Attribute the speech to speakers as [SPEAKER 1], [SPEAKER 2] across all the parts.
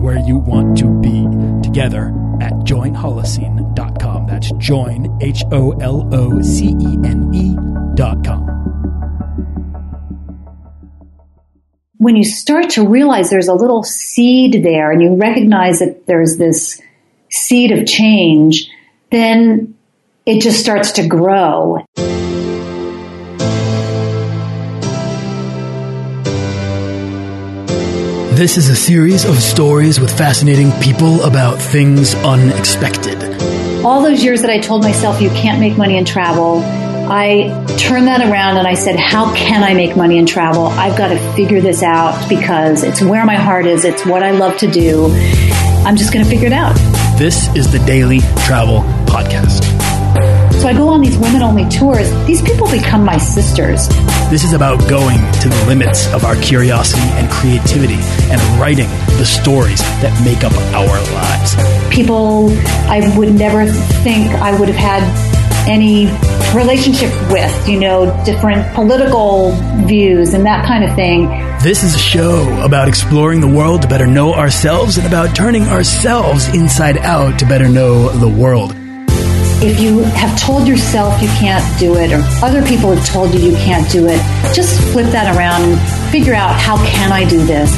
[SPEAKER 1] where you want to be together at joinholocene.com. That's join, H O L O C E N E.com.
[SPEAKER 2] when you start to realize there's a little seed there and you recognize that there's this seed of change, then it just starts to grow.
[SPEAKER 1] This is a series of stories with fascinating people about things unexpected.
[SPEAKER 2] All those years that I told myself you can't make money in travel, I turned that around and I said, How can I make money in travel? I've got to figure this out because it's where my heart is, it's what I love to do. I'm just going to figure it out.
[SPEAKER 1] This is the Daily Travel Podcast.
[SPEAKER 2] So I go on these women only tours. These people become my sisters.
[SPEAKER 1] This is about going to the limits of our curiosity and creativity and writing the stories that make up our lives.
[SPEAKER 2] People I would never think I would have had any relationship with, you know, different political views and that kind of thing.
[SPEAKER 1] This is a show about exploring the world to better know ourselves and about turning ourselves inside out to better know the world.
[SPEAKER 2] If you have told yourself you can't do it or other people have told you you can't do it, just flip that around and figure out how can I do this?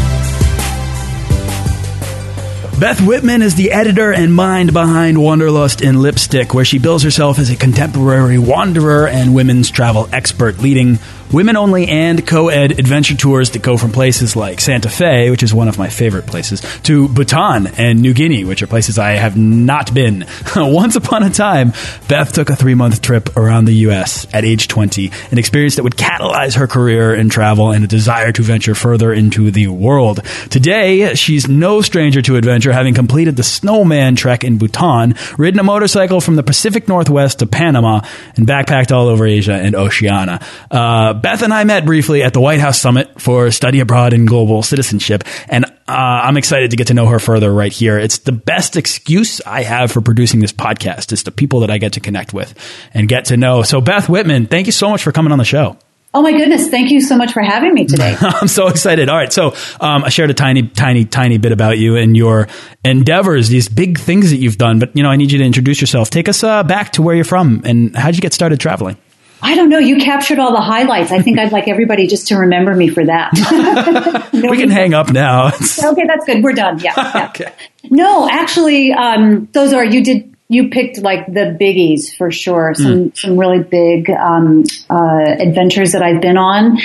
[SPEAKER 1] Beth Whitman is the editor and mind behind Wanderlust and Lipstick, where she bills herself as a contemporary wanderer and women's travel expert, leading women only and co ed adventure tours that go from places like Santa Fe, which is one of my favorite places, to Bhutan and New Guinea, which are places I have not been. Once upon a time, Beth took a three month trip around the U.S. at age 20, an experience that would catalyze her career in travel and a desire to venture further into the world. Today, she's no stranger to adventure, having completed the Snowman Trek in Bhutan, ridden a motorcycle from the Pacific Northwest to Panama, and backpacked all over Asia and Oceania. Uh, Beth and I met briefly at the White House Summit for Study Abroad and Global Citizenship, and uh, I'm excited to get to know her further right here. It's the best excuse I have for producing this podcast. It's the people that I get to connect with and get to know. So, Beth Whitman, thank you so much for coming on the show.
[SPEAKER 2] Oh my goodness! Thank you so much for having me today.
[SPEAKER 1] I'm so excited. All right, so um, I shared a tiny, tiny, tiny bit about you and your endeavors, these big things that you've done. But you know, I need you to introduce yourself. Take us uh, back to where you're from and how'd you get started traveling?
[SPEAKER 2] I don't know. You captured all the highlights. I think I'd like everybody just to remember me for that.
[SPEAKER 1] no, we can hang up now.
[SPEAKER 2] okay, that's good. We're done. Yeah. yeah.
[SPEAKER 1] okay.
[SPEAKER 2] No, actually, um, those are you did you picked like the biggies for sure. Some mm. some really big um, uh, adventures that I've been on,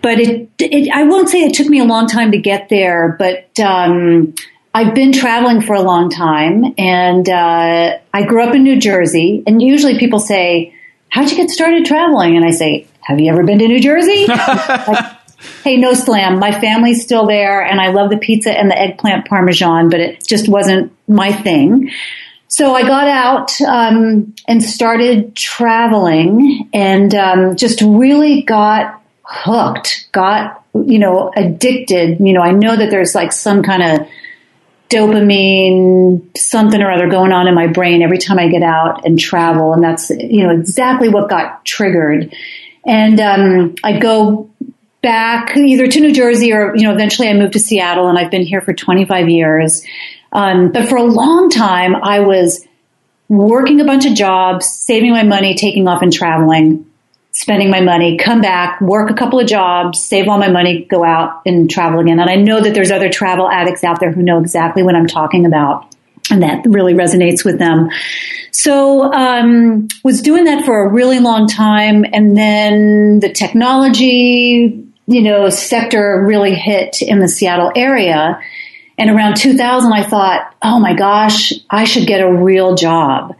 [SPEAKER 2] but it, it I won't say it took me a long time to get there, but. Um, I've been traveling for a long time and uh, I grew up in New Jersey. And usually people say, how'd you get started traveling? And I say, have you ever been to New Jersey? like, hey, no slam. My family's still there and I love the pizza and the eggplant parmesan, but it just wasn't my thing. So I got out um, and started traveling and um, just really got hooked, got, you know, addicted. You know, I know that there's like some kind of dopamine, something or other going on in my brain every time I get out and travel. And that's, you know, exactly what got triggered. And, um, I go back either to New Jersey or, you know, eventually I moved to Seattle and I've been here for 25 years. Um, but for a long time, I was working a bunch of jobs, saving my money, taking off and traveling spending my money, come back, work a couple of jobs, save all my money, go out and travel again. And I know that there's other travel addicts out there who know exactly what I'm talking about. And that really resonates with them. So, um, was doing that for a really long time. And then the technology, you know, sector really hit in the Seattle area. And around 2000, I thought, oh my gosh, I should get a real job.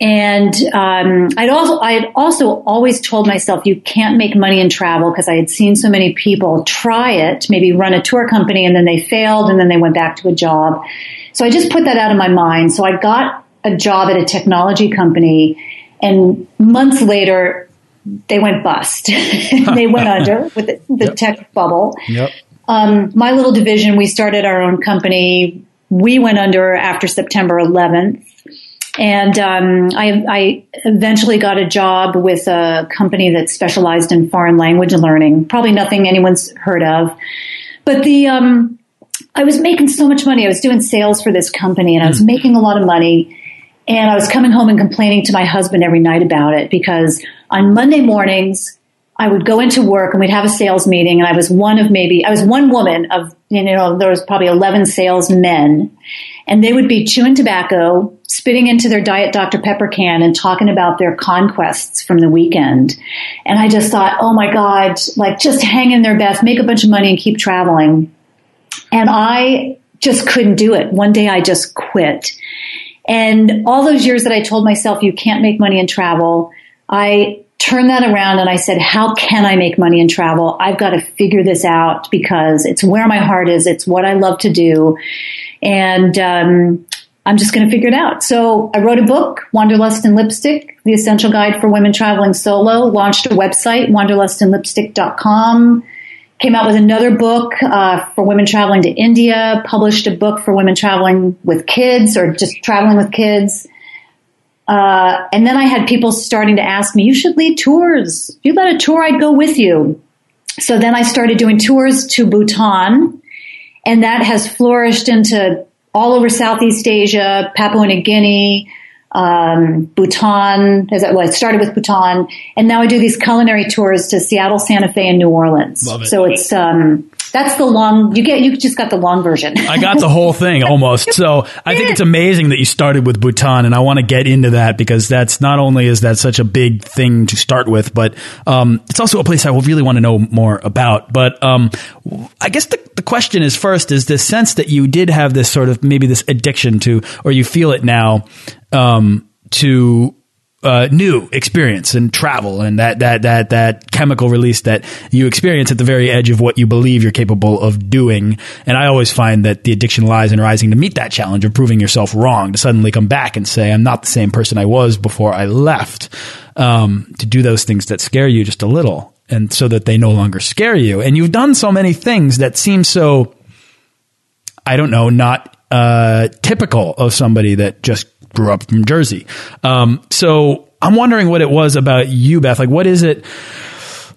[SPEAKER 2] And um, I'd also I had also always told myself you can't make money in travel because I had seen so many people try it, maybe run a tour company and then they failed and then they went back to a job. So I just put that out of my mind. So I got a job at a technology company And months later, they went bust. they went under with the, the yep. tech bubble.
[SPEAKER 1] Yep.
[SPEAKER 2] Um, my little division, we started our own company. We went under after September 11th. And um, I, I, eventually got a job with a company that specialized in foreign language learning. Probably nothing anyone's heard of. But the um, I was making so much money. I was doing sales for this company, and I was hmm. making a lot of money. And I was coming home and complaining to my husband every night about it because on Monday mornings I would go into work and we'd have a sales meeting, and I was one of maybe I was one woman of you know there was probably eleven salesmen, and they would be chewing tobacco, spitting into their Diet Dr. Pepper can and talking about their conquests from the weekend. And I just thought, oh my God, like just hang in there, Beth, make a bunch of money and keep traveling. And I just couldn't do it. One day I just quit. And all those years that I told myself you can't make money in travel, I turned that around and I said, how can I make money in travel? I've got to figure this out because it's where my heart is. It's what I love to do and um, I'm just going to figure it out. So I wrote a book, Wanderlust and Lipstick, the essential guide for women traveling solo, launched a website, wanderlustandlipstick.com, came out with another book uh, for women traveling to India, published a book for women traveling with kids or just traveling with kids. Uh, and then I had people starting to ask me, you should lead tours. If you led a tour, I'd go with you. So then I started doing tours to Bhutan and that has flourished into all over Southeast Asia, Papua New Guinea, um, Bhutan. As it, well, it started with Bhutan, and now I do these culinary tours to Seattle, Santa Fe, and New Orleans.
[SPEAKER 1] Love it.
[SPEAKER 2] So it's um, that's the long. You get. You just got the long version.
[SPEAKER 1] I got the whole thing almost. So I think it's amazing that you started with Bhutan, and I want to get into that because that's not only is that such a big thing to start with, but um, it's also a place I really want to know more about. But um, I guess the, the question is first is this sense that you did have this sort of maybe this addiction to, or you feel it now um, to uh, new experience and travel and that that that that chemical release that you experience at the very edge of what you believe you're capable of doing. And I always find that the addiction lies in rising to meet that challenge of proving yourself wrong, to suddenly come back and say, "I'm not the same person I was before I left." Um, to do those things that scare you just a little, and so that they no longer scare you. And you've done so many things that seem so, I don't know, not uh, typical of somebody that just grew up from Jersey. Um, so I'm wondering what it was about you, Beth. Like, what is it?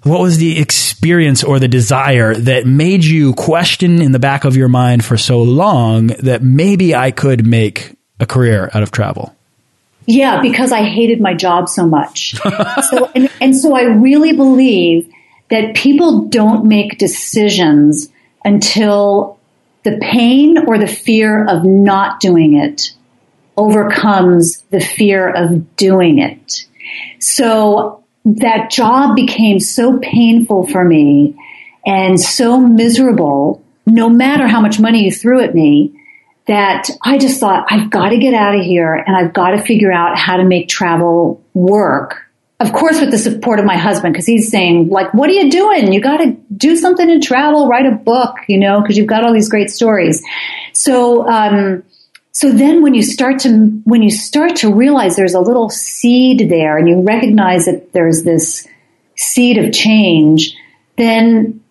[SPEAKER 1] What was the experience or the desire that made you question in the back of your mind for so long that maybe I could make a career out of travel?
[SPEAKER 2] Yeah, because I hated my job so much. so, and, and so I really believe that people don't make decisions until the pain or the fear of not doing it overcomes the fear of doing it. So that job became so painful for me and so miserable, no matter how much money you threw at me, that I just thought, I've got to get out of here and I've got to figure out how to make travel work. Of course, with the support of my husband, because he's saying, like, what are you doing? You got to do something in travel, write a book, you know, because you've got all these great stories. So, um, so then when you start to when you start to realize there's a little seed there and you recognize that there's this seed of change then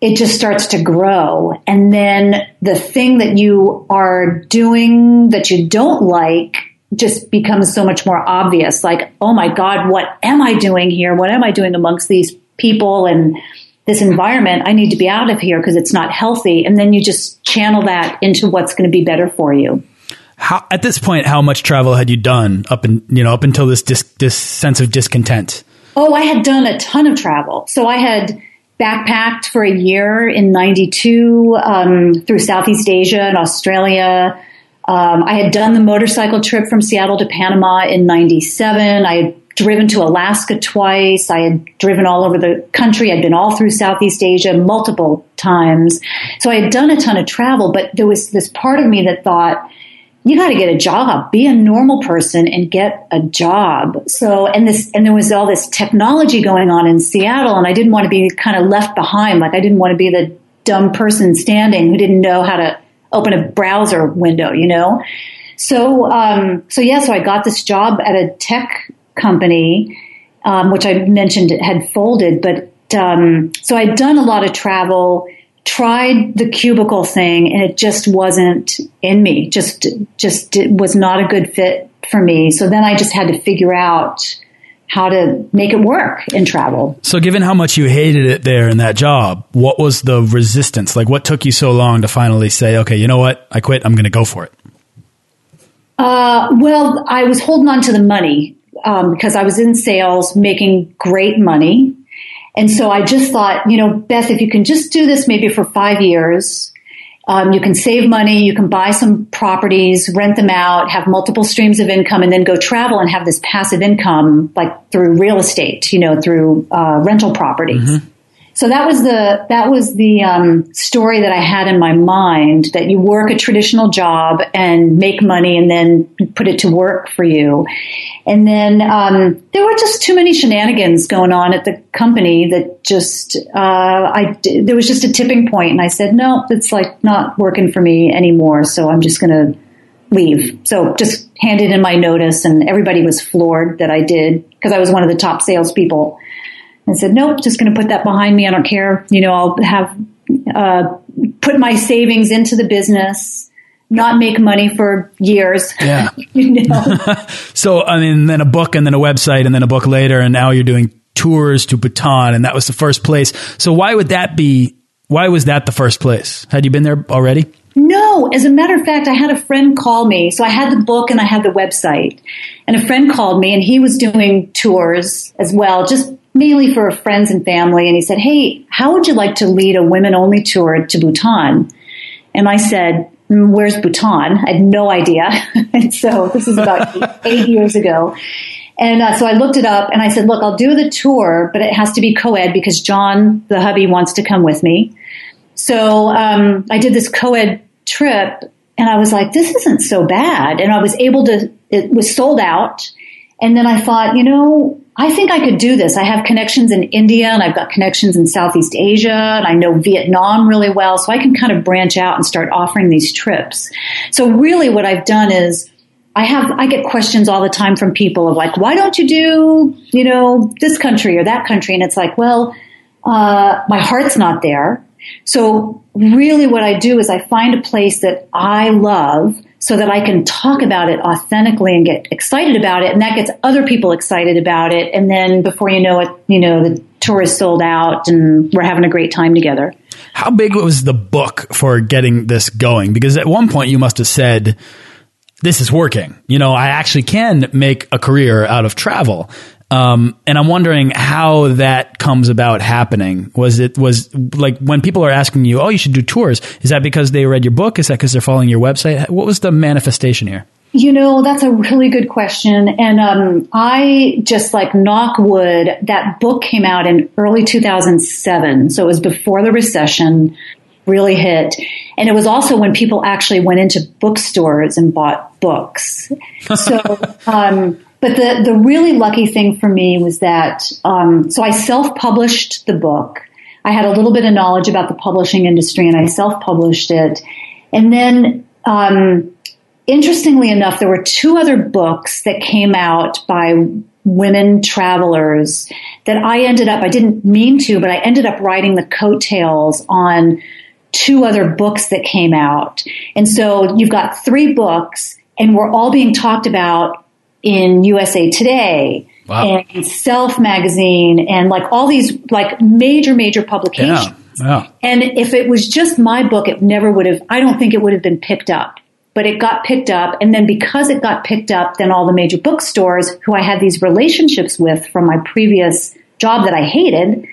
[SPEAKER 2] it just starts to grow. And then the thing that you are doing that you don't like just becomes so much more obvious. Like oh my god what am i doing here? What am i doing amongst these people and this environment? I need to be out of here because it's not healthy. And then you just channel that into what's going to be better for you
[SPEAKER 1] how, at this point, how much travel had you done up in, you know, up until this, dis, this sense of discontent?
[SPEAKER 2] Oh, I had done a ton of travel. So I had backpacked for a year in 92 um, through Southeast Asia and Australia. Um, I had done the motorcycle trip from Seattle to Panama in 97. I had driven to Alaska twice. I had driven all over the country. I'd been all through Southeast Asia multiple times. So I had done a ton of travel, but there was this part of me that thought, you got to get a job, be a normal person and get a job. So, and this, and there was all this technology going on in Seattle and I didn't want to be kind of left behind. Like I didn't want to be the dumb person standing who didn't know how to open a browser window, you know? So, um, so yeah, so I got this job at a tech company, um, which I mentioned had folded, but um, so I'd done a lot of travel, tried the cubicle thing, and it just wasn't in me. Just, just it was not a good fit for me. So then I just had to figure out how to make it work in travel.
[SPEAKER 1] So, given how much you hated it there in that job, what was the resistance? Like, what took you so long to finally say, okay, you know what? I quit. I'm going to go for it.
[SPEAKER 2] Uh, well, I was holding on to the money um, because I was in sales, making great money. And so I just thought, you know, Beth, if you can just do this maybe for five years, um, you can save money, you can buy some properties, rent them out, have multiple streams of income, and then go travel and have this passive income, like through real estate, you know, through uh, rental properties. Mm-hmm. So that was the that was the um, story that I had in my mind that you work a traditional job and make money and then put it to work for you, and then um, there were just too many shenanigans going on at the company that just uh, I there was just a tipping point, and I said no, it's like not working for me anymore. So I'm just going to leave. So just handed in my notice, and everybody was floored that I did because I was one of the top salespeople I said, nope, just going to put that behind me. I don't care. You know, I'll have, uh, put my savings into the business, not make money for years.
[SPEAKER 1] Yeah. you know? so, I mean, then a book and then a website and then a book later. And now you're doing tours to Bhutan. And that was the first place. So why would that be? Why was that the first place? Had you been there already?
[SPEAKER 2] No, as a matter of fact, I had a friend call me. So I had the book and I had the website. And a friend called me and he was doing tours as well, just mainly for friends and family. And he said, Hey, how would you like to lead a women only tour to Bhutan? And I said, mm, Where's Bhutan? I had no idea. and so this is about eight, eight years ago. And uh, so I looked it up and I said, Look, I'll do the tour, but it has to be co ed because John, the hubby, wants to come with me. So um, I did this co ed trip and I was like, This isn't so bad. And I was able to, it was sold out. And then I thought, you know, I think I could do this. I have connections in India and I've got connections in Southeast Asia and I know Vietnam really well. So I can kind of branch out and start offering these trips. So really what I've done is I have, I get questions all the time from people of like, why don't you do, you know, this country or that country? And it's like, well, uh, my heart's not there. So really what I do is I find a place that I love so that I can talk about it authentically and get excited about it. And that gets other people excited about it. And then before you know it, you know, the tour is sold out and we're having a great time together.
[SPEAKER 1] How big was the book for getting this going? Because at one point you must have said, this is working. You know, I actually can make a career out of travel. Um, and I'm wondering how that comes about happening. Was it was like when people are asking you, "Oh, you should do tours"? Is that because they read your book? Is that because they're following your website? What was the manifestation here?
[SPEAKER 2] You know, that's a really good question. And um, I just like knock wood, that book came out in early 2007. So it was before the recession really hit. And it was also when people actually went into bookstores and bought books. So, um, but the, the really lucky thing for me was that, um, so I self-published the book. I had a little bit of knowledge about the publishing industry and I self-published it. And then, um, interestingly enough, there were two other books that came out by women travelers that I ended up, I didn't mean to, but I ended up writing the coattails on two other books that came out. And so you've got three books and we're all being talked about in USA Today wow. and Self magazine and like all these like major major publications. Yeah. Yeah. And if it was just my book, it never would have. I don't think it would have been picked up. But it got picked up, and then because it got picked up, then all the major bookstores who I had these relationships with from my previous job that I hated,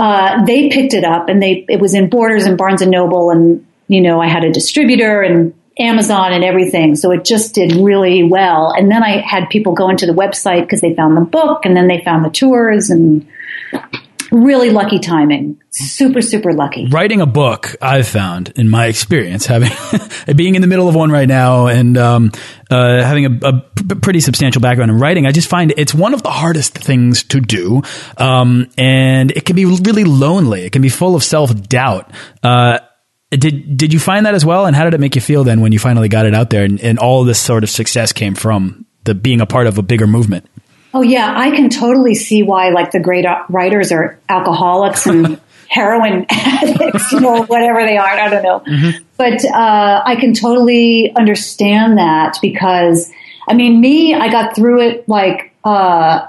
[SPEAKER 2] uh, they picked it up, and they it was in Borders and Barnes and Noble, and you know I had a distributor, and Amazon and everything. So it just did really well. And then I had people go into the website because they found the book and then they found the tours and really lucky timing. Super, super lucky.
[SPEAKER 1] Writing a book, I've found in my experience, having being in the middle of one right now and um, uh, having a, a, pretty substantial background in writing, I just find it's one of the hardest things to do, um, and it can be really lonely. It can be full of self doubt. Uh, did did you find that as well? And how did it make you feel then when you finally got it out there and, and all this sort of success came from the being a part of a bigger movement?
[SPEAKER 2] Oh yeah, I can totally see why like the great writers are alcoholics and heroin addicts, you know, whatever they are. I don't know. Mm-hmm. But uh, I can totally understand that because, I mean, me, I got through it like uh,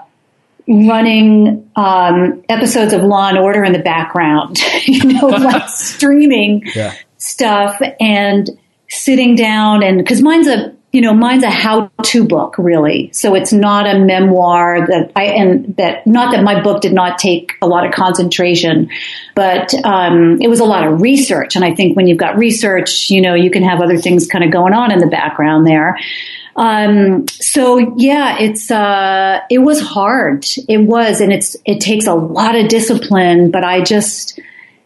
[SPEAKER 2] running um, episodes of Law and Order in the background, you know, like streaming yeah. stuff and sitting down and because mine's a you know, mine's a how-to book, really. So it's not a memoir that I and that not that my book did not take a lot of concentration, but um, it was a lot of research. And I think when you've got research, you know, you can have other things kind of going on in the background there. Um, so yeah, it's uh, it was hard. It was, and it's it takes a lot of discipline. But I just,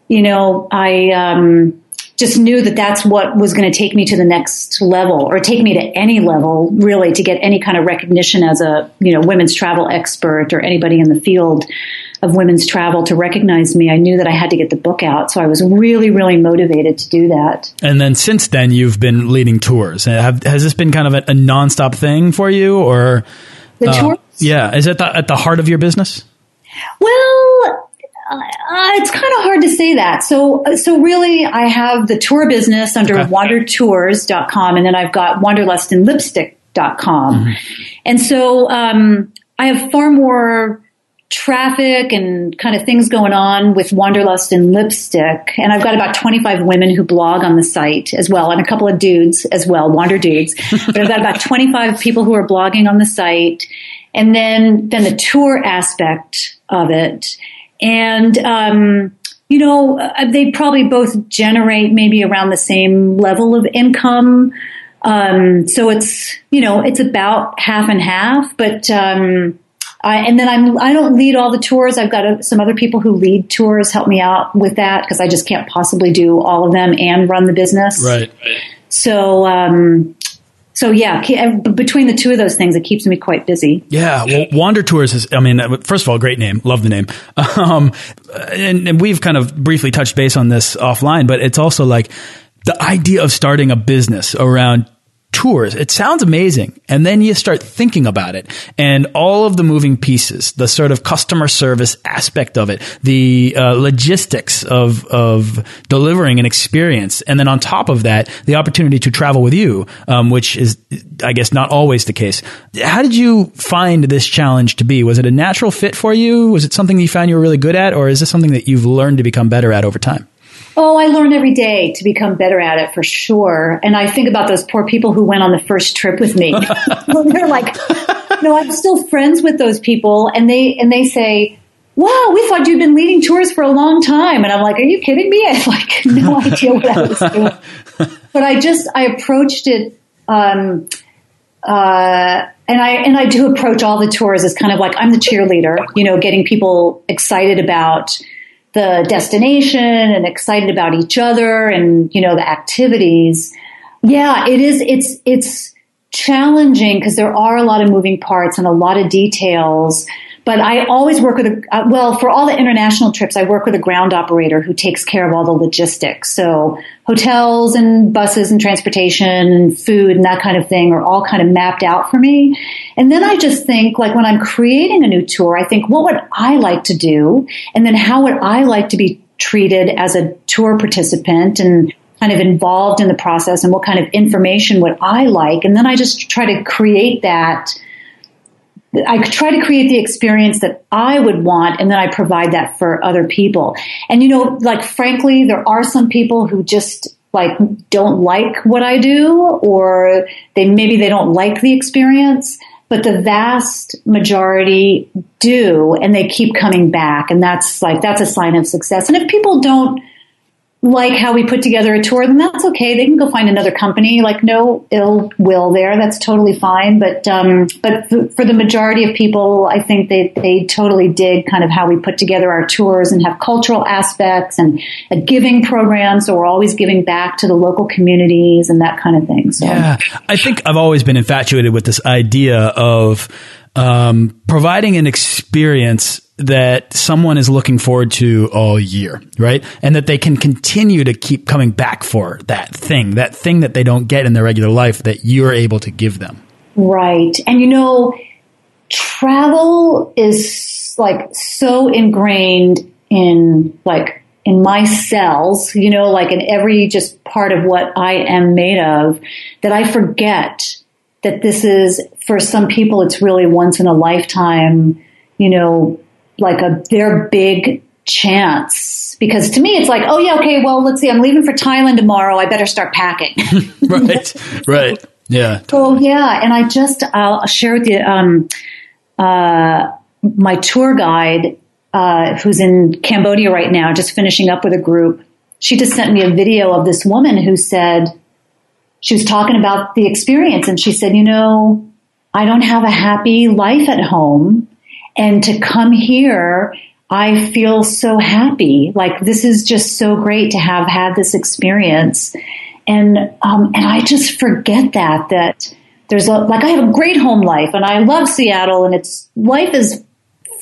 [SPEAKER 2] you know, I. Um, just knew that that's what was going to take me to the next level or take me to any level really to get any kind of recognition as a you know women's travel expert or anybody in the field of women's travel to recognize me i knew that i had to get the book out so i was really really motivated to do that
[SPEAKER 1] and then since then you've been leading tours Have, has this been kind of a, a nonstop thing for you or
[SPEAKER 2] the uh, tours
[SPEAKER 1] yeah is it the, at the heart of your business
[SPEAKER 2] well uh, it's kind of hard to say that. So, so really, I have the tour business under okay. wandertours.com, and then I've got wanderlustandlipstick.com. Mm-hmm. And so, um, I have far more traffic and kind of things going on with Wanderlust and Lipstick. And I've got about 25 women who blog on the site as well, and a couple of dudes as well, Wander dudes. but I've got about 25 people who are blogging on the site. And then, then the tour aspect of it. And, um, you know, uh, they probably both generate maybe around the same level of income. Um, so it's, you know, it's about half and half, but, um, I, and then I'm, I don't lead all the tours. I've got a, some other people who lead tours help me out with that because I just can't possibly do all of them and run the business.
[SPEAKER 1] Right.
[SPEAKER 2] So, um, so yeah, uh, between the two of those things, it keeps me quite busy.
[SPEAKER 1] Yeah, well, Wander Tours is. I mean, uh, first of all, great name, love the name. Um, and, and we've kind of briefly touched base on this offline, but it's also like the idea of starting a business around tours. It sounds amazing. And then you start thinking about it and all of the moving pieces, the sort of customer service aspect of it, the uh, logistics of, of delivering an experience. And then on top of that, the opportunity to travel with you, um, which is, I guess, not always the case. How did you find this challenge to be? Was it a natural fit for you? Was it something that you found you were really good at? Or is this something that you've learned to become better at over time?
[SPEAKER 2] Oh, I learn every day to become better at it for sure. And I think about those poor people who went on the first trip with me. They're like, no, I'm still friends with those people, and they and they say, "Wow, we thought you'd been leading tours for a long time." And I'm like, "Are you kidding me?" I have like no idea what I was doing. But I just I approached it. Um, uh, and I and I do approach all the tours as kind of like I'm the cheerleader, you know, getting people excited about the destination and excited about each other and, you know, the activities. Yeah, it is, it's, it's challenging because there are a lot of moving parts and a lot of details. But I always work with a, uh, well, for all the international trips, I work with a ground operator who takes care of all the logistics. So hotels and buses and transportation and food and that kind of thing are all kind of mapped out for me. And then I just think like when I'm creating a new tour, I think, what would I like to do? And then how would I like to be treated as a tour participant and kind of involved in the process and what kind of information would I like? And then I just try to create that I try to create the experience that I would want and then I provide that for other people. And you know, like frankly, there are some people who just like don't like what I do or they maybe they don't like the experience, but the vast majority do and they keep coming back and that's like that's a sign of success. And if people don't like how we put together a tour, then that's okay. They can go find another company. Like no ill will there. That's totally fine. But um, but for the majority of people, I think they they totally dig kind of how we put together our tours and have cultural aspects and a giving program. So we're always giving back to the local communities and that kind of thing. So
[SPEAKER 1] yeah, I think I've always been infatuated with this idea of um, providing an experience that someone is looking forward to all year, right? And that they can continue to keep coming back for that thing, that thing that they don't get in their regular life that you're able to give them.
[SPEAKER 2] Right. And you know, travel is like so ingrained in like in my cells, you know, like in every just part of what I am made of, that I forget that this is for some people it's really once in a lifetime, you know, like a their big chance. Because to me it's like, oh yeah, okay, well let's see, I'm leaving for Thailand tomorrow. I better start packing.
[SPEAKER 1] right. Right. Yeah.
[SPEAKER 2] Oh yeah, and I just I'll share with you um, uh, my tour guide uh, who's in Cambodia right now, just finishing up with a group. She just sent me a video of this woman who said she was talking about the experience, and she said, "You know, I don't have a happy life at home, and to come here." I feel so happy. Like this is just so great to have had this experience. And, um, and I just forget that, that there's a, like I have a great home life and I love Seattle and it's, life is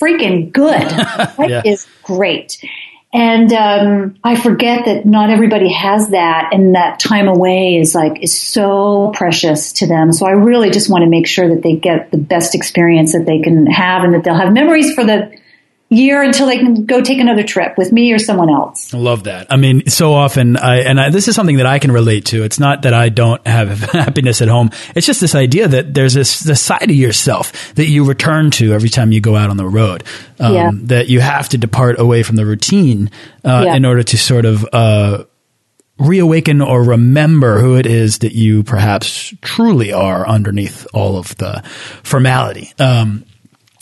[SPEAKER 2] freaking good. life yeah. is great. And um, I forget that not everybody has that, and that time away is like is so precious to them. So I really just want to make sure that they get the best experience that they can have, and that they'll have memories for the year until they can go take another trip with me or someone else.
[SPEAKER 1] I love that. I mean, so often, I, and I, this is something that I can relate to. It's not that I don't have happiness at home. It's just this idea that there's this, this side of yourself that you return to every time you go out on the road. Um, yeah. That you have to depart away from the routine uh, yeah. in order to sort of uh, reawaken or remember who it is that you perhaps truly are underneath all of the formality. Um,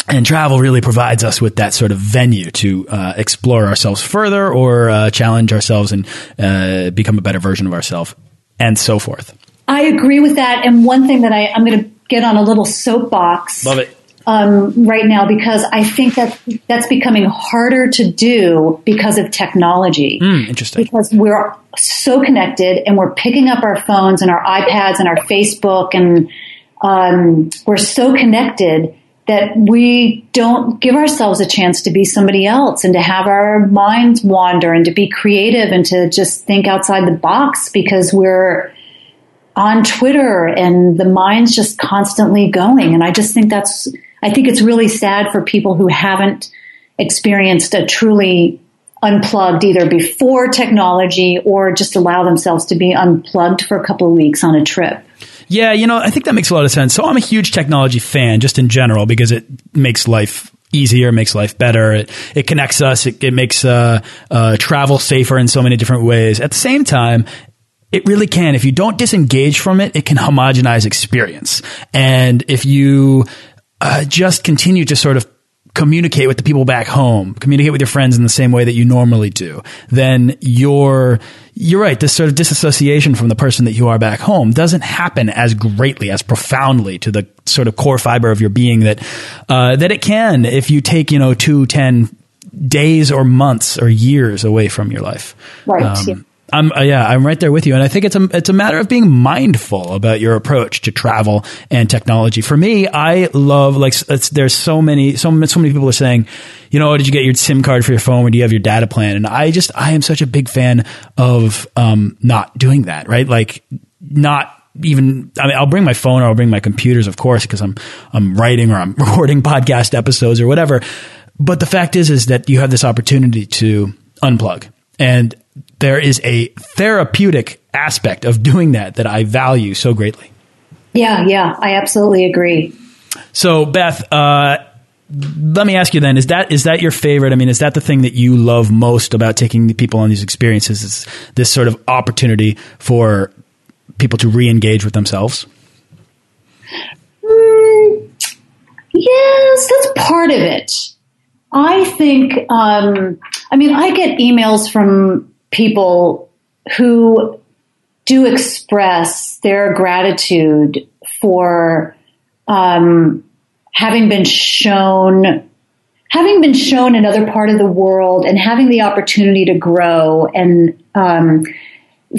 [SPEAKER 1] and travel really provides us with that sort of venue to uh, explore ourselves further or uh, challenge ourselves and uh, become a better version of ourselves and so forth.
[SPEAKER 2] I agree with that. And one thing that I, I'm going to get on a little soapbox.
[SPEAKER 1] Love it.
[SPEAKER 2] Um, right now because I think that that's becoming harder to do because of technology.
[SPEAKER 1] Mm, interesting.
[SPEAKER 2] Because we're so connected and we're picking up our phones and our iPads and our Facebook and um, we're so connected that we don't give ourselves a chance to be somebody else and to have our minds wander and to be creative and to just think outside the box because we're on Twitter and the mind's just constantly going. And I just think that's, I think it's really sad for people who haven't experienced a truly unplugged either before technology or just allow themselves to be unplugged for a couple of weeks on a trip.
[SPEAKER 1] Yeah, you know, I think that makes a lot of sense. So I'm a huge technology fan just in general because it makes life easier, makes life better. It, it connects us. It, it makes uh, uh, travel safer in so many different ways. At the same time, it really can. If you don't disengage from it, it can homogenize experience. And if you uh, just continue to sort of communicate with the people back home, communicate with your friends in the same way that you normally do, then you're you're right. This sort of disassociation from the person that you are back home doesn't happen as greatly, as profoundly to the sort of core fiber of your being that uh, that it can if you take you know two, ten days or months or years away from your life.
[SPEAKER 2] Right. Um, yeah.
[SPEAKER 1] I'm uh, yeah, I'm right there with you, and I think it's a it's a matter of being mindful about your approach to travel and technology. For me, I love like there's so many so so many people are saying, you know, did you get your SIM card for your phone, or do you have your data plan? And I just I am such a big fan of um, not doing that, right? Like not even I mean I'll bring my phone or I'll bring my computers, of course, because I'm I'm writing or I'm recording podcast episodes or whatever. But the fact is, is that you have this opportunity to unplug and there is a therapeutic aspect of doing that that I value so greatly.
[SPEAKER 2] Yeah, yeah, I absolutely agree.
[SPEAKER 1] So, Beth, uh, let me ask you then: is that is that your favorite? I mean, is that the thing that you love most about taking people on these experiences? Is this sort of opportunity for people to re-engage with themselves?
[SPEAKER 2] Mm, yes, that's part of it. I think. Um, I mean, I get emails from people who do express their gratitude for um, having been shown having been shown another part of the world and having the opportunity to grow and um,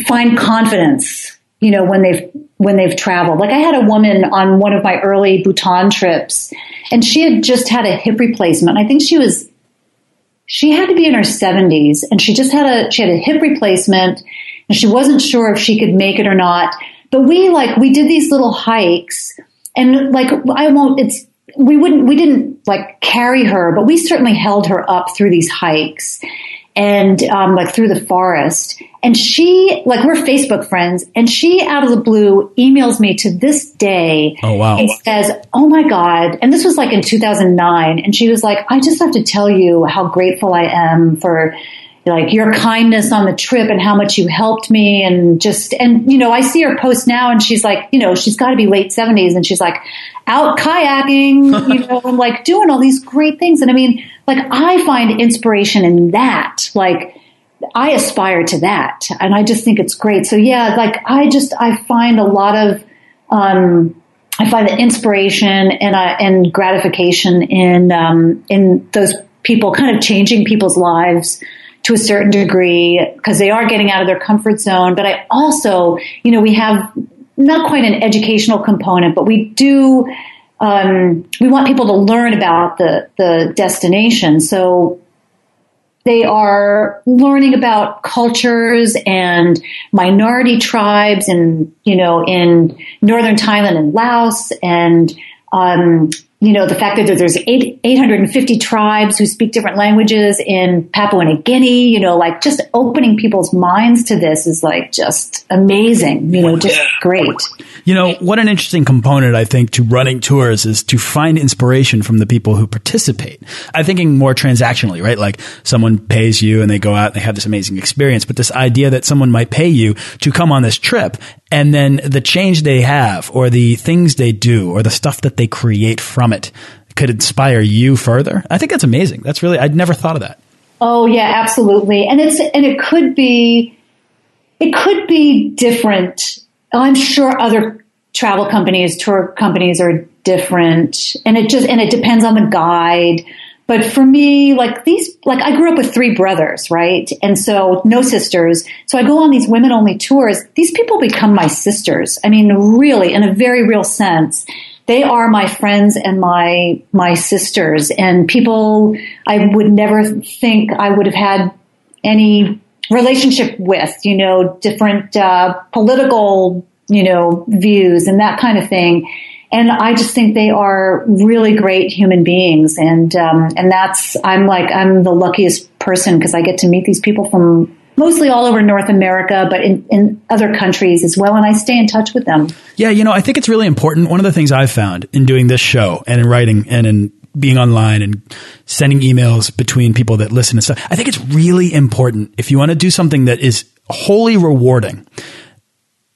[SPEAKER 2] find confidence you know when they've when they've traveled. Like i had a woman on one of my early bhutan trips and she had just had a hip replacement. I think she was she had to be in her 70s and she just had a she had a hip replacement and she wasn't sure if she could make it or not. But we like we did these little hikes and like i won't it's we wouldn't, we didn't like carry her, but we certainly held her up through these hikes and um, like through the forest. And she, like, we're Facebook friends, and she out of the blue emails me to this day.
[SPEAKER 1] Oh, wow.
[SPEAKER 2] And says, Oh my God. And this was like in 2009. And she was like, I just have to tell you how grateful I am for like your kindness on the trip and how much you helped me and just and you know I see her post now and she's like you know she's got to be late 70s and she's like out kayaking you know and like doing all these great things and I mean like I find inspiration in that like I aspire to that and I just think it's great so yeah like I just I find a lot of um I find the inspiration and uh, and gratification in um in those people kind of changing people's lives to a certain degree because they are getting out of their comfort zone. But I also, you know, we have not quite an educational component, but we do. Um, we want people to learn about the the destination. So they are learning about cultures and minority tribes, and you know, in northern Thailand and Laos, and um, you know, the fact that there's eight, 850 tribes who speak different languages in Papua New Guinea, you know, like just opening people's minds to this is like just amazing, you know, just great.
[SPEAKER 1] You know, what an interesting component, I think, to running tours is to find inspiration from the people who participate. I'm thinking more transactionally, right? Like someone pays you and they go out and they have this amazing experience, but this idea that someone might pay you to come on this trip and then the change they have or the things they do or the stuff that they create from it could inspire you further. I think that's amazing. That's really, I'd never thought of that.
[SPEAKER 2] Oh yeah, absolutely. And it's, and it could be, it could be different. Oh, I'm sure other travel companies, tour companies are different and it just, and it depends on the guide. But for me, like these, like I grew up with three brothers, right? And so no sisters. So I go on these women only tours. These people become my sisters. I mean, really, in a very real sense. They are my friends and my, my sisters and people I would never think I would have had any relationship with, you know, different, uh, political, you know, views and that kind of thing and I just think they are really great human beings, and um, and that's I'm like I'm the luckiest person because I get to meet these people from mostly all over North America, but in, in other countries as well, and I stay in touch with them.
[SPEAKER 1] Yeah, you know, I think it's really important. One of the things I've found in doing this show and in writing and in being online and sending emails between people that listen and stuff, I think it's really important if you want to do something that is wholly rewarding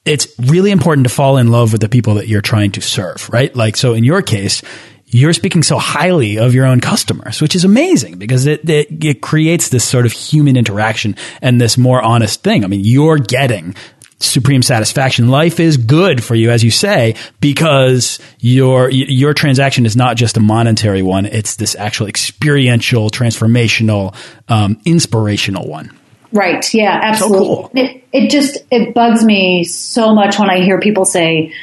[SPEAKER 1] it's really important to fall in love with the people that you're trying to serve, right? Like, so in your case, you're speaking so highly of your own customers, which is amazing because it, it, it, creates this sort of human interaction and this more honest thing. I mean, you're getting supreme satisfaction. Life is good for you, as you say, because your, your transaction is not just a monetary one. It's this actual experiential, transformational, um, inspirational one.
[SPEAKER 2] Right. Yeah, absolutely.
[SPEAKER 1] So cool.
[SPEAKER 2] it, it just, it bugs me so much when I hear people say,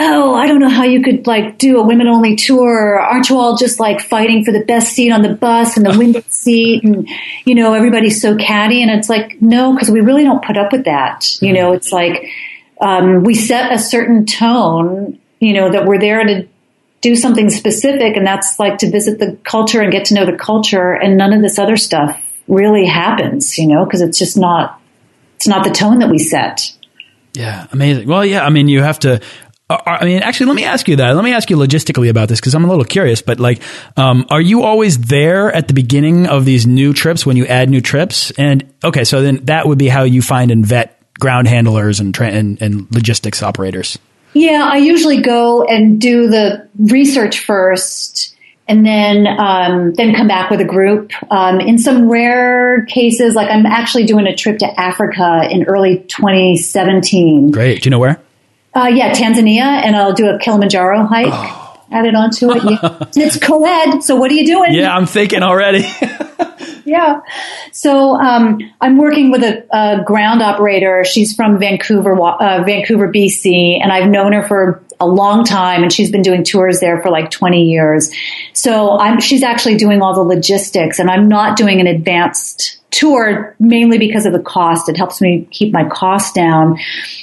[SPEAKER 2] oh, I don't know how you could like do a women only tour. Aren't you all just like fighting for the best seat on the bus and the window seat? And, you know, everybody's so catty. And it's like, no, because we really don't put up with that. You know, it's like, um, we set a certain tone, you know, that we're there to do something specific. And that's like to visit the culture and get to know the culture and none of this other stuff really happens, you know, because it's just not, it's not the tone that we set.
[SPEAKER 1] Yeah, amazing. Well, yeah, I mean, you have to. Uh, uh, I mean, actually, let me ask you that. Let me ask you logistically about this because I'm a little curious. But like, um, are you always there at the beginning of these new trips when you add new trips? And okay, so then that would be how you find and vet ground handlers and and, and logistics operators.
[SPEAKER 2] Yeah, I usually go and do the research first and then um, then come back with a group. Um, in some rare cases, like I'm actually doing a trip to Africa in early 2017.
[SPEAKER 1] Great. Do you know where?
[SPEAKER 2] Uh, yeah, Tanzania, and I'll do a Kilimanjaro hike. Oh. Added onto it. Yeah. it's co-ed. So what are you doing?
[SPEAKER 1] Yeah, I'm thinking already.
[SPEAKER 2] yeah. So um, I'm working with a, a, ground operator. She's from Vancouver, uh, Vancouver, BC, and I've known her for a long time and she's been doing tours there for like 20 years. So I'm, she's actually doing all the logistics and I'm not doing an advanced tour mainly because of the cost. It helps me keep my costs down.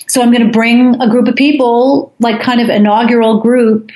[SPEAKER 2] So I'm going to bring a group of people, like kind of inaugural group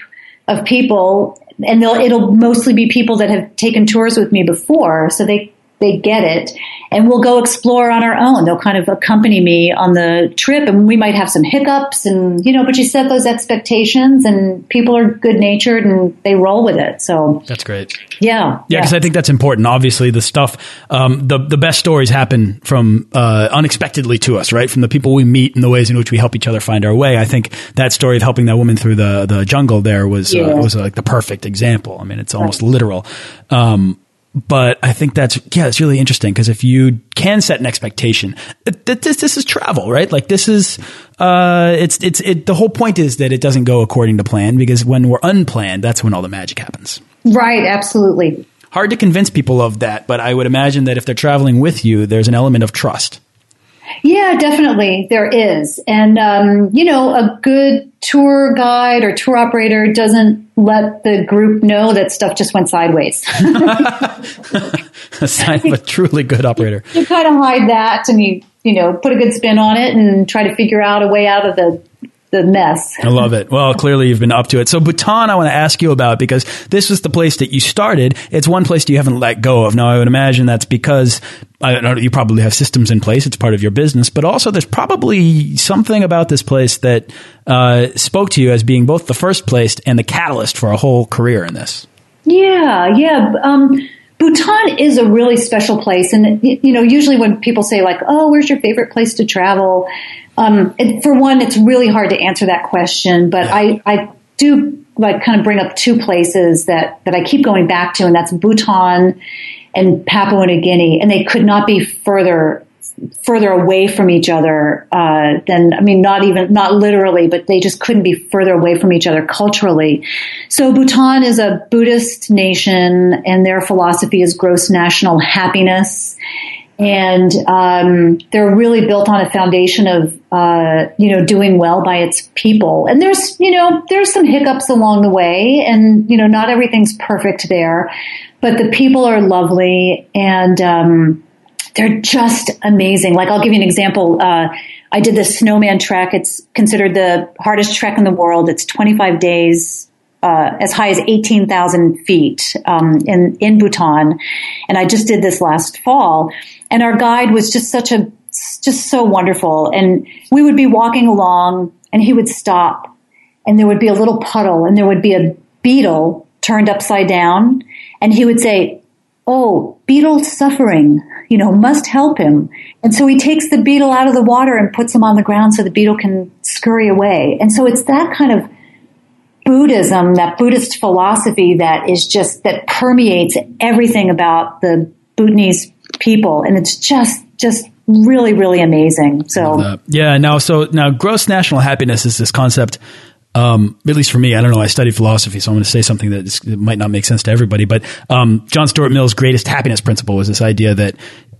[SPEAKER 2] of people and they'll, it'll mostly be people that have taken tours with me before. So they, they get it and we'll go explore on our own. They'll kind of accompany me on the trip and we might have some hiccups and, you know, but you set those expectations and people are good natured and they roll with it. So
[SPEAKER 1] that's great.
[SPEAKER 2] Yeah.
[SPEAKER 1] Yeah. Cause I think that's important. Obviously the stuff, um, the, the best stories happen from, uh, unexpectedly to us, right? From the people we meet and the ways in which we help each other find our way. I think that story of helping that woman through the, the jungle there was, uh, yeah. uh, was like the perfect example. I mean, it's almost right. literal. Um, but I think that's yeah, it's really interesting because if you can set an expectation, this this is travel, right? Like this is uh, it's it's it. The whole point is that it doesn't go according to plan because when we're unplanned, that's when all the magic happens.
[SPEAKER 2] Right. Absolutely.
[SPEAKER 1] Hard to convince people of that, but I would imagine that if they're traveling with you, there's an element of trust.
[SPEAKER 2] Yeah, definitely there is. And, um, you know, a good tour guide or tour operator doesn't let the group know that stuff just went sideways.
[SPEAKER 1] a sign of a truly good operator.
[SPEAKER 2] You, you kind of hide that and you, you know, put a good spin on it and try to figure out a way out of the the mess.
[SPEAKER 1] I love it. Well, clearly you've been up to it. So Bhutan, I want to ask you about because this was the place that you started. It's one place that you haven't let go of. Now, I would imagine that's because I don't know, you probably have systems in place. It's part of your business, but also there's probably something about this place that uh, spoke to you as being both the first place and the catalyst for a whole career in this.
[SPEAKER 2] Yeah, yeah. Um, Bhutan is a really special place. And, you know, usually when people say like, oh, where's your favorite place to travel? Um, it, for one, it's really hard to answer that question, but I, I do like kind of bring up two places that, that I keep going back to, and that's Bhutan and Papua New Guinea, and they could not be further further away from each other uh, than I mean, not even not literally, but they just couldn't be further away from each other culturally. So Bhutan is a Buddhist nation, and their philosophy is gross national happiness and um, they're really built on a foundation of uh, you know doing well by its people. And there's you know there's some hiccups along the way, and you know not everything's perfect there, but the people are lovely and um, they're just amazing. Like I'll give you an example. Uh, I did the snowman trek. It's considered the hardest trek in the world. It's 25 days uh, as high as 18,000 feet um, in in Bhutan, and I just did this last fall. And our guide was just such a just so wonderful. And we would be walking along, and he would stop, and there would be a little puddle, and there would be a beetle turned upside down, and he would say, "Oh, beetle suffering." You know, must help him. And so he takes the beetle out of the water and puts him on the ground so the beetle can scurry away. And so it's that kind of Buddhism, that Buddhist philosophy that is just, that permeates everything about the Bhutanese people. And it's just, just really, really amazing. So,
[SPEAKER 1] yeah, now, so now gross national happiness is this concept. Um, at least for me, I don't know. I studied philosophy, so I'm going to say something that, might not make sense to everybody. But um, John Stuart Mill's greatest happiness principle was this idea that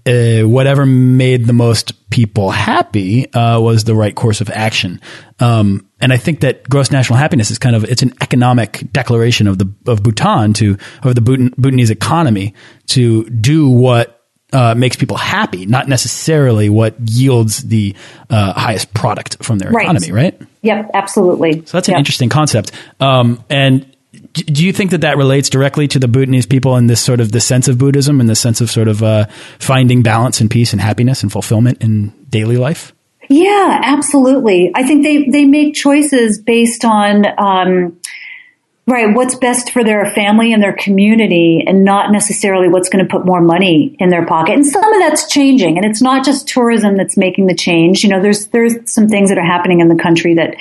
[SPEAKER 1] uh, whatever made the most people happy uh, was the right course of action. Um, and I think that gross national happiness is kind of it's an economic declaration of the of Bhutan to of the Bhutan, Bhutanese economy to do what uh, makes people happy, not necessarily what yields the uh, highest product from their right. economy, right?
[SPEAKER 2] Yep, absolutely.
[SPEAKER 1] So that's an
[SPEAKER 2] yep.
[SPEAKER 1] interesting concept. Um, and do you think that that relates directly to the Bhutanese people and this sort of the sense of Buddhism and the sense of sort of uh, finding balance and peace and happiness and fulfillment in daily life?
[SPEAKER 2] Yeah, absolutely. I think they they make choices based on um, right what's best for their family and their community, and not necessarily what's going to put more money in their pocket. And some of that's changing, and it's not just tourism that's making the change. You know, there's there's some things that are happening in the country that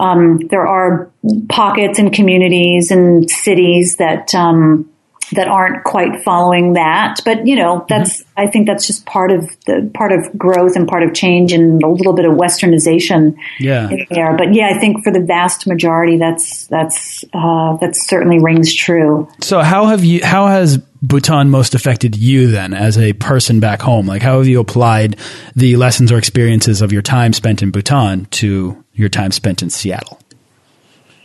[SPEAKER 2] um, there are pockets and communities and cities that um, that aren't quite following that. But you know, that's mm-hmm. I think that's just part of the part of growth and part of change and a little bit of westernization
[SPEAKER 1] yeah.
[SPEAKER 2] there. But yeah, I think for the vast majority, that's that's uh, that certainly rings true.
[SPEAKER 1] So how have you? How has Bhutan most affected you then as a person back home? Like how have you applied the lessons or experiences of your time spent in Bhutan to your time spent in Seattle?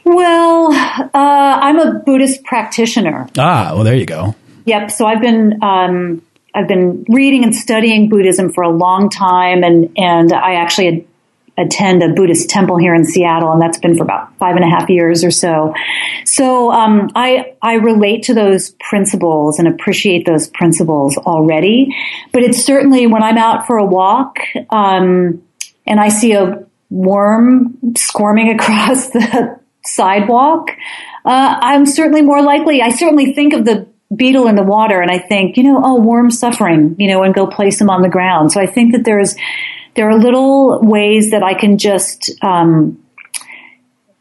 [SPEAKER 2] Well, uh, I'm a Buddhist practitioner.
[SPEAKER 1] Ah, well, there you go.
[SPEAKER 2] Yep. So I've been um, I've been reading and studying Buddhism for a long time, and and I actually had attend a Buddhist temple here in Seattle, and that's been for about five and a half years or so. So um, I I relate to those principles and appreciate those principles already. But it's certainly when I'm out for a walk um, and I see a worm squirming across the sidewalk, uh, I'm certainly more likely. I certainly think of the beetle in the water and I think, you know, oh, worm suffering, you know, and go place them on the ground. So I think that there's, there are little ways that I can just, um,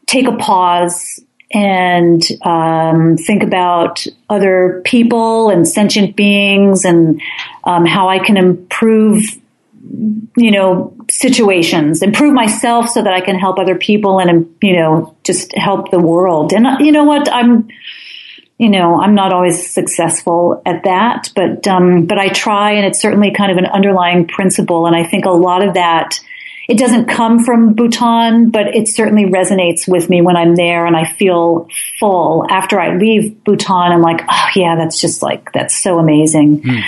[SPEAKER 2] take a pause and um, think about other people and sentient beings and um, how I can improve, you know, situations, improve myself so that I can help other people and, you know, just help the world. And you know what? I'm, you know, I'm not always successful at that, but, um, but I try and it's certainly kind of an underlying principle. And I think a lot of that, it doesn't come from Bhutan, but it certainly resonates with me when I'm there and I feel full. After I leave Bhutan, I'm like, oh yeah, that's just like, that's so amazing. Mm.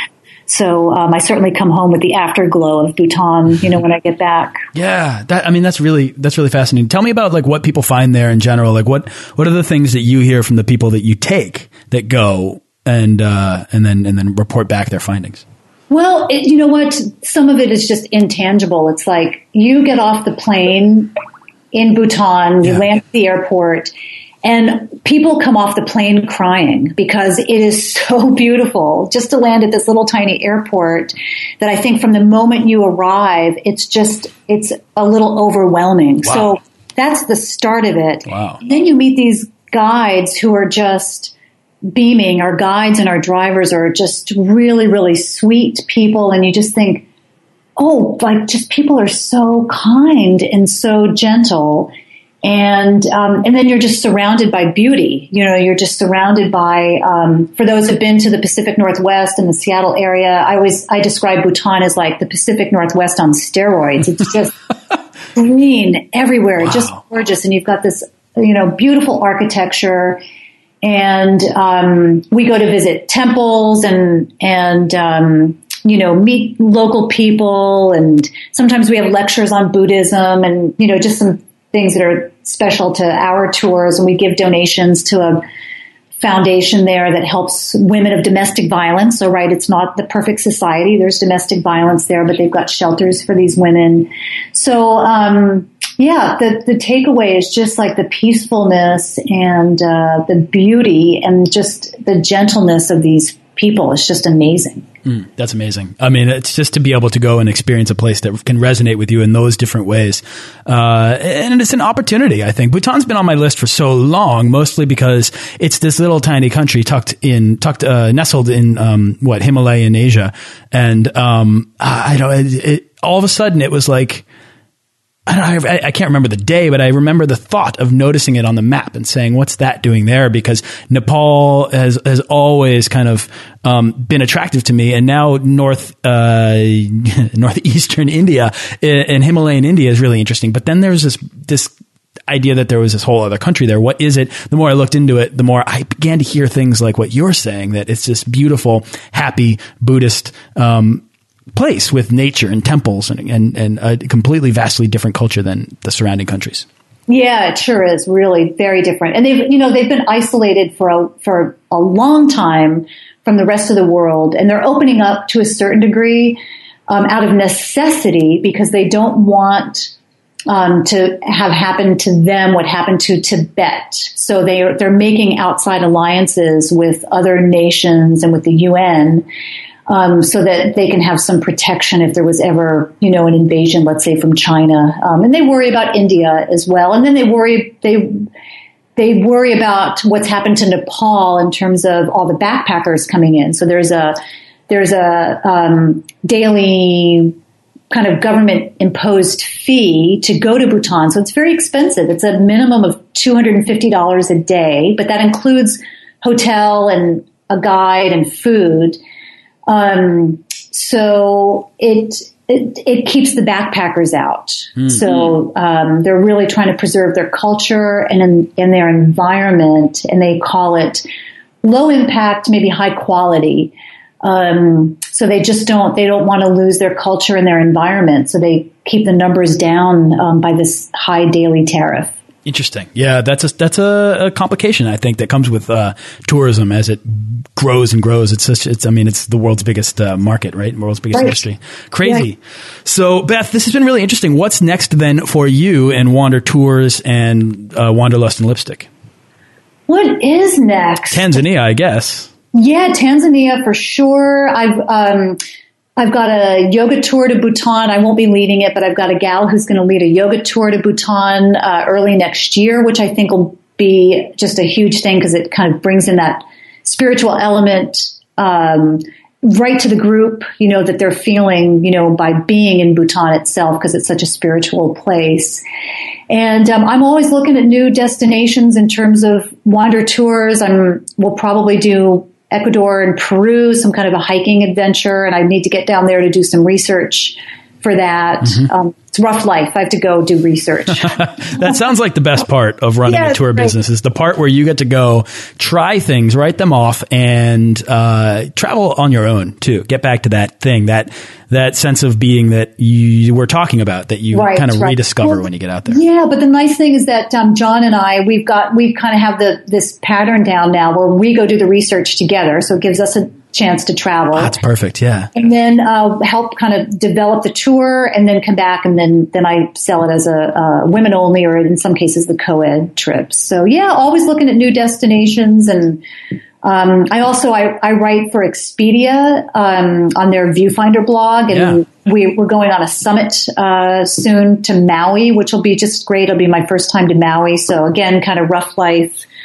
[SPEAKER 2] So um, I certainly come home with the afterglow of Bhutan, you know, when I get back.
[SPEAKER 1] Yeah, that I mean that's really that's really fascinating. Tell me about like what people find there in general. Like what what are the things that you hear from the people that you take that go and uh, and then and then report back their findings.
[SPEAKER 2] Well, it, you know what? Some of it is just intangible. It's like you get off the plane in Bhutan, you yeah. land at the airport, and people come off the plane crying because it is so beautiful just to land at this little tiny airport that I think from the moment you arrive, it's just, it's a little overwhelming. Wow. So that's the start of it.
[SPEAKER 1] Wow.
[SPEAKER 2] then you meet these guides who are just beaming. Our guides and our drivers are just really, really sweet people. And you just think, oh, like just people are so kind and so gentle and um, and then you're just surrounded by beauty. You know, you're just surrounded by. Um, for those who've been to the Pacific Northwest and the Seattle area, I always I describe Bhutan as like the Pacific Northwest on steroids. It's just green everywhere, wow. just gorgeous, and you've got this you know beautiful architecture. And um, we go to visit temples and and um, you know, meet local people and sometimes we have lectures on Buddhism and, you know, just some things that are special to our tours, and we give donations to a foundation there that helps women of domestic violence. So, right, it's not the perfect society. There's domestic violence there, but they've got shelters for these women. So, um, yeah, the, the takeaway is just like the peacefulness and uh, the beauty and just the gentleness of these people. It's just amazing.
[SPEAKER 1] Mm, that's amazing. I mean, it's just to be able to go and experience a place that can resonate with you in those different ways. Uh, and it's an opportunity, I think. Bhutan's been on my list for so long, mostly because it's this little tiny country tucked in, tucked, uh, nestled in, um, what, Himalayan Asia. And, um, I don't, it, it, all of a sudden it was like, I, I, can't remember the day, but I remember the thought of noticing it on the map and saying, "What's that doing there?" Because Nepal has has always kind of um, been attractive to me, and now north uh, northeastern India and Himalayan India is really interesting. But then there's this this idea that there was this whole other country there. What is it? The more I looked into it, the more I began to hear things like what you're saying that it's this beautiful, happy Buddhist um, place with nature and temples and, and, and a completely vastly different culture than the surrounding countries.
[SPEAKER 2] Yeah, it sure is really very different. And they've, you know, they've been isolated for a, for a long time from the rest of the world and they're opening up to a certain degree um, out of necessity because they don't want um, to have happened to them what happened to Tibet. So they are, they're making outside alliances with other nations and with the UN um, so that they can have some protection if there was ever, you know, an invasion, let's say from China. Um, and they worry about India as well. And then they worry they they worry about what's happened to Nepal in terms of all the backpackers coming in. So there's a there's a um, daily kind of government imposed fee to go to Bhutan. So it's very expensive. It's a minimum of $250 a day, but that includes hotel and a guide and food. Um, so it, it, it keeps the backpackers out. Mm-hmm. So um, they're really trying to preserve their culture and in, in, their environment, and they call it low impact, maybe high quality. Um, so they just don't they don't want to lose their culture and their environment. So they keep the numbers down um, by this high daily tariff.
[SPEAKER 1] Interesting. Yeah, that's a that's a, a complication I think that comes with uh, tourism as it grows and grows. It's such, it's I mean it's the world's biggest uh, market, right? World's biggest
[SPEAKER 2] Right.
[SPEAKER 1] industry. Crazy.
[SPEAKER 2] Yeah.
[SPEAKER 1] So Beth, this has been really interesting. What's next then for you and Wander Tours and uh, Wanderlust and Lipstick?
[SPEAKER 2] What is next?
[SPEAKER 1] Tanzania, I guess.
[SPEAKER 2] Yeah, Tanzania for sure. I've um, I've got a yoga tour to Bhutan. I won't be leading it, but I've got a gal who's going to lead a yoga tour to Bhutan uh, early next year, which I think will be just a huge thing because it kind of brings in that spiritual element um, right to the group. You know that they're feeling, you know, by being in Bhutan itself because it's such a spiritual place. And um, I'm always looking at new destinations in terms of wander tours. I'm we'll probably do Ecuador and Peru, some kind of a hiking adventure, and I need to get down there to do some research for that. Um, it's rough life. I have to go do research.
[SPEAKER 1] That sounds like the best part of running a tour
[SPEAKER 2] right.
[SPEAKER 1] business is the part where you get to go try things, write them off, and uh, travel on your own too. Get back to that thing that that sense of being that you were talking about that you
[SPEAKER 2] Right,
[SPEAKER 1] kind of
[SPEAKER 2] right.
[SPEAKER 1] rediscover
[SPEAKER 2] Well,
[SPEAKER 1] when you get out there.
[SPEAKER 2] Yeah, but the nice thing is that um, John and I, we've got, we kind of have the this pattern down now where we go do the research together, so it gives us a chance to travel.
[SPEAKER 1] That's perfect. Yeah.
[SPEAKER 2] and then uh, help kind of develop the tour, and then come back, and then then I sell it as a, a women only, or in some cases the co-ed trips. So yeah, always looking at new destinations, and um, I also I, I write for Expedia um, on their Viewfinder blog, and we, we're going on a summit uh, soon to Maui, which will be just great. It'll be my first time to Maui, so again, kind of rough life.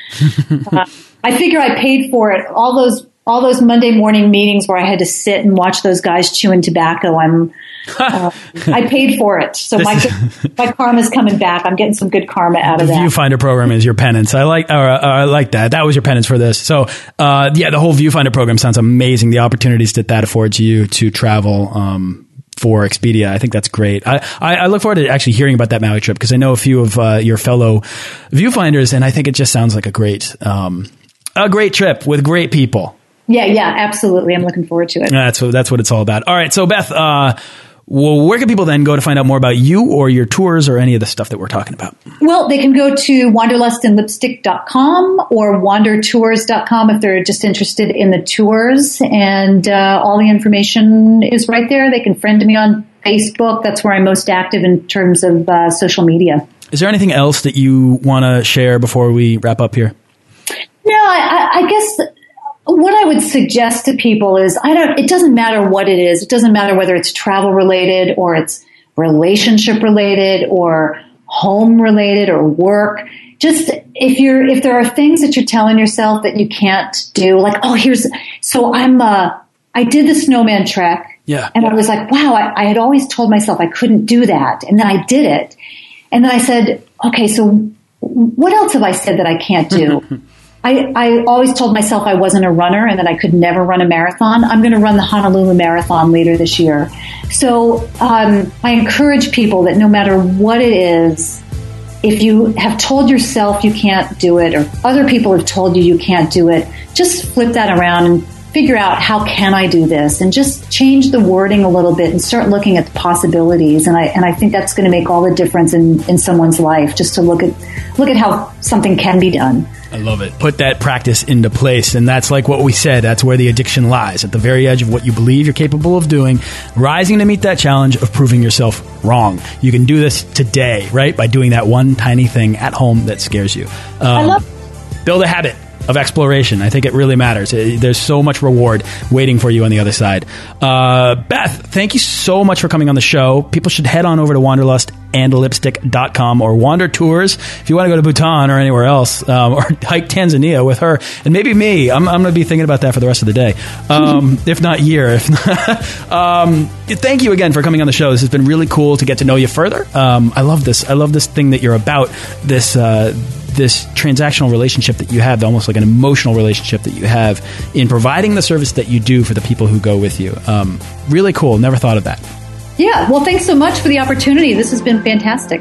[SPEAKER 2] Uh, I figure I paid for it. All those all those Monday morning meetings where I had to sit and watch those guys chewing tobacco. I'm uh, I paid for it, so my my karma's coming back. I'm getting some good karma out
[SPEAKER 1] The
[SPEAKER 2] of that.
[SPEAKER 1] viewfinder program is your penance. I like, uh, I like that. That was your penance for this. So, uh, yeah, the whole viewfinder program sounds amazing. The opportunities that that affords you to travel, um, for Expedia. I think that's great. I, I, I look forward to actually hearing about that Maui trip because I know a few of uh, your fellow viewfinders, and I think it just sounds like a great, um, a great trip with great people.
[SPEAKER 2] Yeah, yeah, absolutely. I'm looking forward to it.
[SPEAKER 1] That's what that's what it's all about. All right, so Beth, uh, well, where can people then go to find out more about you or your tours or any of the stuff that we're talking about?
[SPEAKER 2] Well, they can go to wanderlustandlipstick.com or wandertours.com if they're just interested in the tours. And uh, all the information is right there. They can friend me on Facebook. That's where I'm most active in terms of uh, social media.
[SPEAKER 1] Is there anything else that you want to share before we wrap up here?
[SPEAKER 2] No, I, I guess what I would suggest to people is I don't. It doesn't matter what it is. It doesn't matter whether it's travel related or it's relationship related or home related or work. Just if you're if there are things that you're telling yourself that you can't do, like oh here's so I'm uh I did the snowman trek.
[SPEAKER 1] Yeah.
[SPEAKER 2] And I was like, wow, I, I had always told myself I couldn't do that. And then I did it. And then I said, okay, so what else have I said that I can't do? I, I always told myself I wasn't a runner and that I could never run a marathon. I'm going to run the Honolulu Marathon later this year. So um, I encourage people that no matter what it is, if you have told yourself you can't do it or other people have told you you can't do it, just flip that around and figure out how can I do this and just change the wording a little bit and start looking at the possibilities. And I, and I think that's going to make all the difference in, in someone's life just to look at, look at how something can be done.
[SPEAKER 1] I love it. Put that practice into place. And that's like what we said. That's where the addiction lies at the very edge of what you believe you're capable of doing, rising to meet that challenge of proving yourself wrong. You can do this today, right? By doing that one tiny thing at home that scares you. Um,
[SPEAKER 2] I love
[SPEAKER 1] build a habit of exploration. I think it really matters. It- there's so much reward waiting for you on the other side. Uh, Beth, thank you so much for coming on the show. People should head on over to wanderlustandlipstick.com or Wander Tours if you want to go to Bhutan or anywhere else um, or hike Tanzania with her and maybe me. I'm, I'm going to be thinking about that for the rest of the day, um, if not year. If not, um, thank you again for coming on the show. This has been really cool to get to know you further. Um, I love this. I love this thing that you're about. This. Uh, this transactional relationship that you have, almost like an emotional relationship that you have in providing the service that you do for the people who go with you. Um, really cool. Never thought of that.
[SPEAKER 2] Yeah. Well, thanks so much for the opportunity. This has been fantastic.